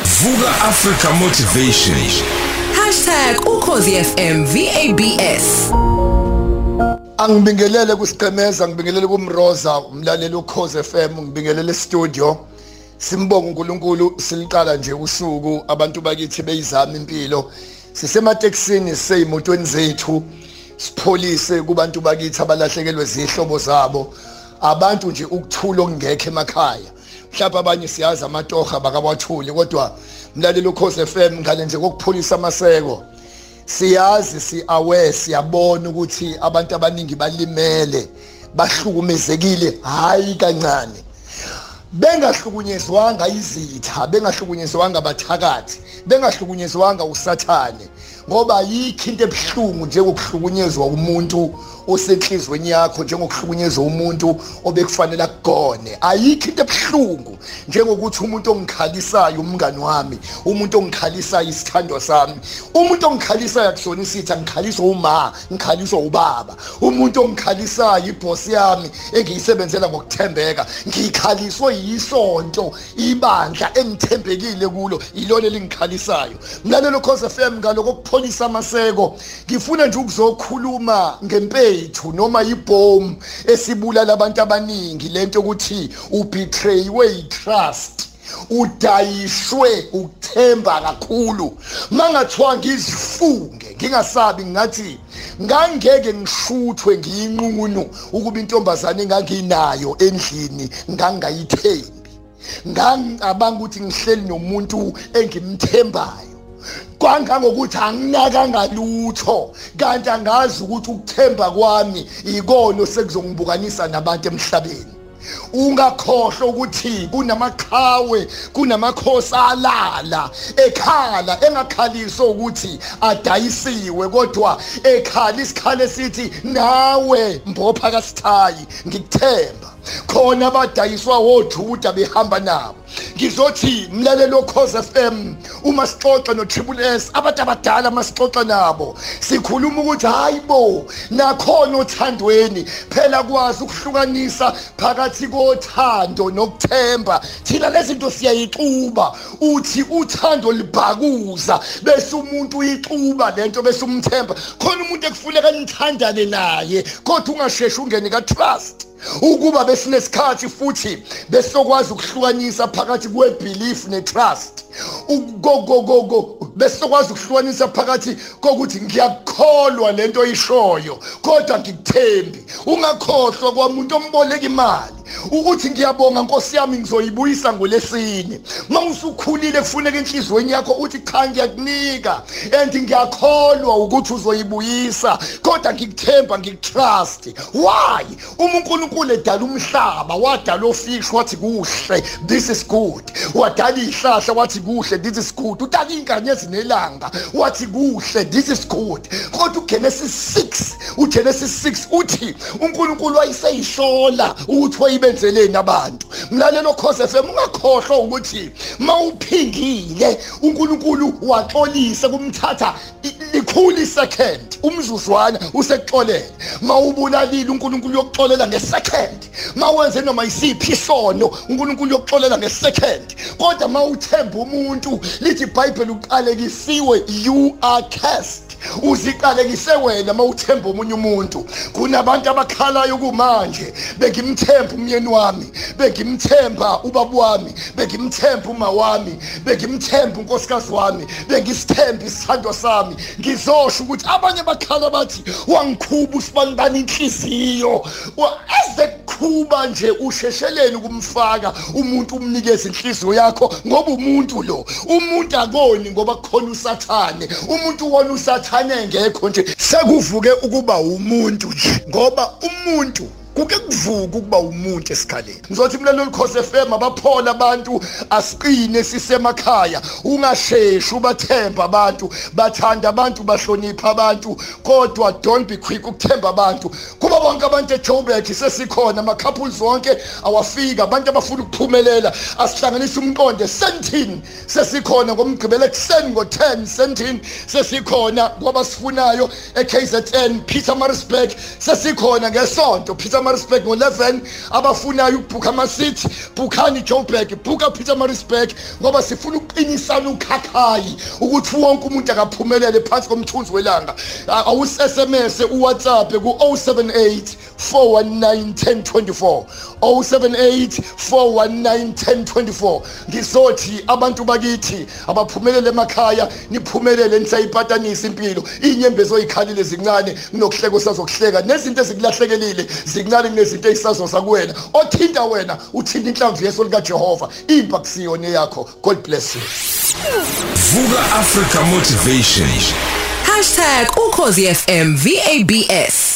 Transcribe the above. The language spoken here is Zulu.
Vuka Africa Motivation. #ukhozifm VABS Angibingelele kusiqhemeza ngibingelele kumroza umlaleli ukhoze FM ngibingelele studio simbonga uNkulunkulu siliqala nje usuku abantu bakithi beyizama impilo. Sisemateksini seyimotweni zethu sipholise kubantu bakithi abalahlekelwe zihlobo zabo. Abantu nje ukuthula okungekho emakhaya. Mhlawumbe abanye siyazi amatoha bakawathuli kodwa mlaleli ukhoze FM ngale nje kokupholisa amaseko siyazi si-aware siyabona ukuthi abantu abaningi balimele bahlukumezekile hayi kancane. Bengahlukunyezwanga izitha bengahlukunyezwanga abathakathi bengahlukunyezwanga usathane. Ngoba yikho into ebuhlungu njengokuhlukunyezwa umuntu osenhlizweni yakho njengokuhlukunyezwa umuntu obekufanele akugone. Ayikho into ebuhlungu njengokuthi umuntu ongikhalisayo umngani wami umuntu ongikhalisayo isithando sami umuntu ongikhalisayo akusona isithi angikhaliswa uma ngikhaliswa ubaba umuntu ongikhalisayo ibhosi yami engiyisebenzela ngokuthembeka ngikhaliswe yisonto ibandla engithembekile kulo ilona elingikhalisayo mlalelo cause FM ngaloko ukupholisa amaseko ngifuna nje ukuzokhuluma ngempethu noma ibomb esibulala abantu abaningi. Lento ukuthi ubetrayiwe itrust udayishwe ukuthemba kakhulu. Mangathiwa ngizifunge ngingasabi ngathi ngangeke ngishuthwe ngiyinqunu ukuba intombazane enganginayo endlini ngangayithembi. Ngangicabanga ukuthi ngihleli nomuntu engimthembayo. Kwangangokuthi anginakanga lutho kanti angazi ukuthi ukuthemba kwami ikona sekuzongibukanisa nabantu emhlabeni. Ungakhohlwa ukuthi kunamaqhawe kunamakhosi alala ekhala engakhaliso ukuthi adayisiwe kodwa ekhala isikhalo esithi nawe mbopha kasithayi ngikuthemba. Khona abadayiswa wojuda behamba nabo. Ngizothi mlalelo cause FM uma sixoxa no Triple S abantu abadala masixoxa nabo sikhuluma ukuthi hayibo nakhona othandweni phela kwazi ukuhlukanisa phakathi kothando nokuthemba. Thina lezinto siyayixuba uthi uthando libhakuza bese umuntu uyixuba lento bese umthemba. Khona umuntu ekufuneka nithandane naye kodwa ungasheshi ungene ka trust ukuba besinesikhathi futhi besokwazi ukuhlukanisa phakathi kwebelief netrust. Ugogogogo besokwazi ukuhlukanisa phakathi kokuthi ngiyakholwa lento oyishoyo kodwa ngikuthembi. Ungakhohlwa kwamuntu omboleka imali. Ukuthi ngiyabonga Nkosi yami ngizoyibuyisa ngolesine mawusukhulile kufuneka enhlizweni yakho uthi cha ngiyakunika and ngiyakholwa ukuthi uzoyibuyisa. Kodwa ngikuthemba ngikutrust why? Uma uNkulunkulu edala umhlaba wadala ofish wathi kuhle this is good. Wadala ihlahla wathi kuhle this is good. Udala inkanyezi nelanga wathi kuhle this is good. Kodwa uGenesis 6 uGenesis 6 uthi uNkulunkulu wayeseyihlola ukuthi benzeleni abantu mlalelo khoze FM ungakhohlwa ukuthi mawuphingile uNkulunkulu waxolisa kumthatha likhulu second umzuzwana usekuxolele. Mawubulalile uNkulunkulu yokuxolela ngesecond. Mawenze noma isiphi isono uNkulunkulu yokuxolela ngesecond. Kodwa mawuthemba umuntu lithi iBhayibheli uqalekisiwe you are cursed. Uziqalekise wena mawuthemba omunye umuntu. Kunabantu abakhalayo kumanje. Bengimthemba umyeni wami. Bengimthemba ubaba wami. Bengimthemba uma wami. Bengimthemba unkosikazi wami. Bengisithemba isithando sami. Ngizosho ukuthi abanye bakhala bathi wangikhuba usibanibani inhliziyo eze qhuba nje ushesheleni ukumfaka umuntu umnikeze inhliziyo yakho ngoba umuntu lo umuntu akoni ngoba kukhona usathane umuntu wona usathane engekho nje. Sekuvuke ukuba umuntu nje ngoba umuntu kuke kuvuka ukuba umuntu esikhaleni. Ngizothi mina lolikhosi FM abaphola abantu asiqine sisemakhaya ungasheshi ubathemba abantu bathanda abantu bahlonipha abantu kodwa don't be quick ukuthemba abantu. Kuba bonke abantu eJoburg sesikhona ama couples wonke awafika abantu abafuna ukuphumelela asihlanganisa umqonde sentin sesikhona ngomgqibelo ekuseni ngo10 sentin sesikhona kwabasifunayo eKZN Peter Maritzburg sesikhona ngesonto Peter Pietermaritzburg ngo11 abafunayo ukubhuka ama seat. Bukhani Joburg bhuka Pietermaritzburg ngoba sifuna ukuqinisana ukhakhayi ukuthi wonke umuntu akaphumelele phansi komthunzi welanga. Awus SMS uWhatsApp ku 078 419 1024 078 419 1024 ngizothi abantu bakithi abaphumelele emakhaya niphumelele nisayipatanisa impilo. Inyembezo oyikhalile zincane kunokuhleko sazokuhleka nezinto ezikulahlekile zincane kunezinto ezisazoza kuwena othinta wena uthinta inhlamvu yeso lika Jehova impa kusiyona yakho. God bless you. Vuka Africa Motivation. #ukhozi FM VABS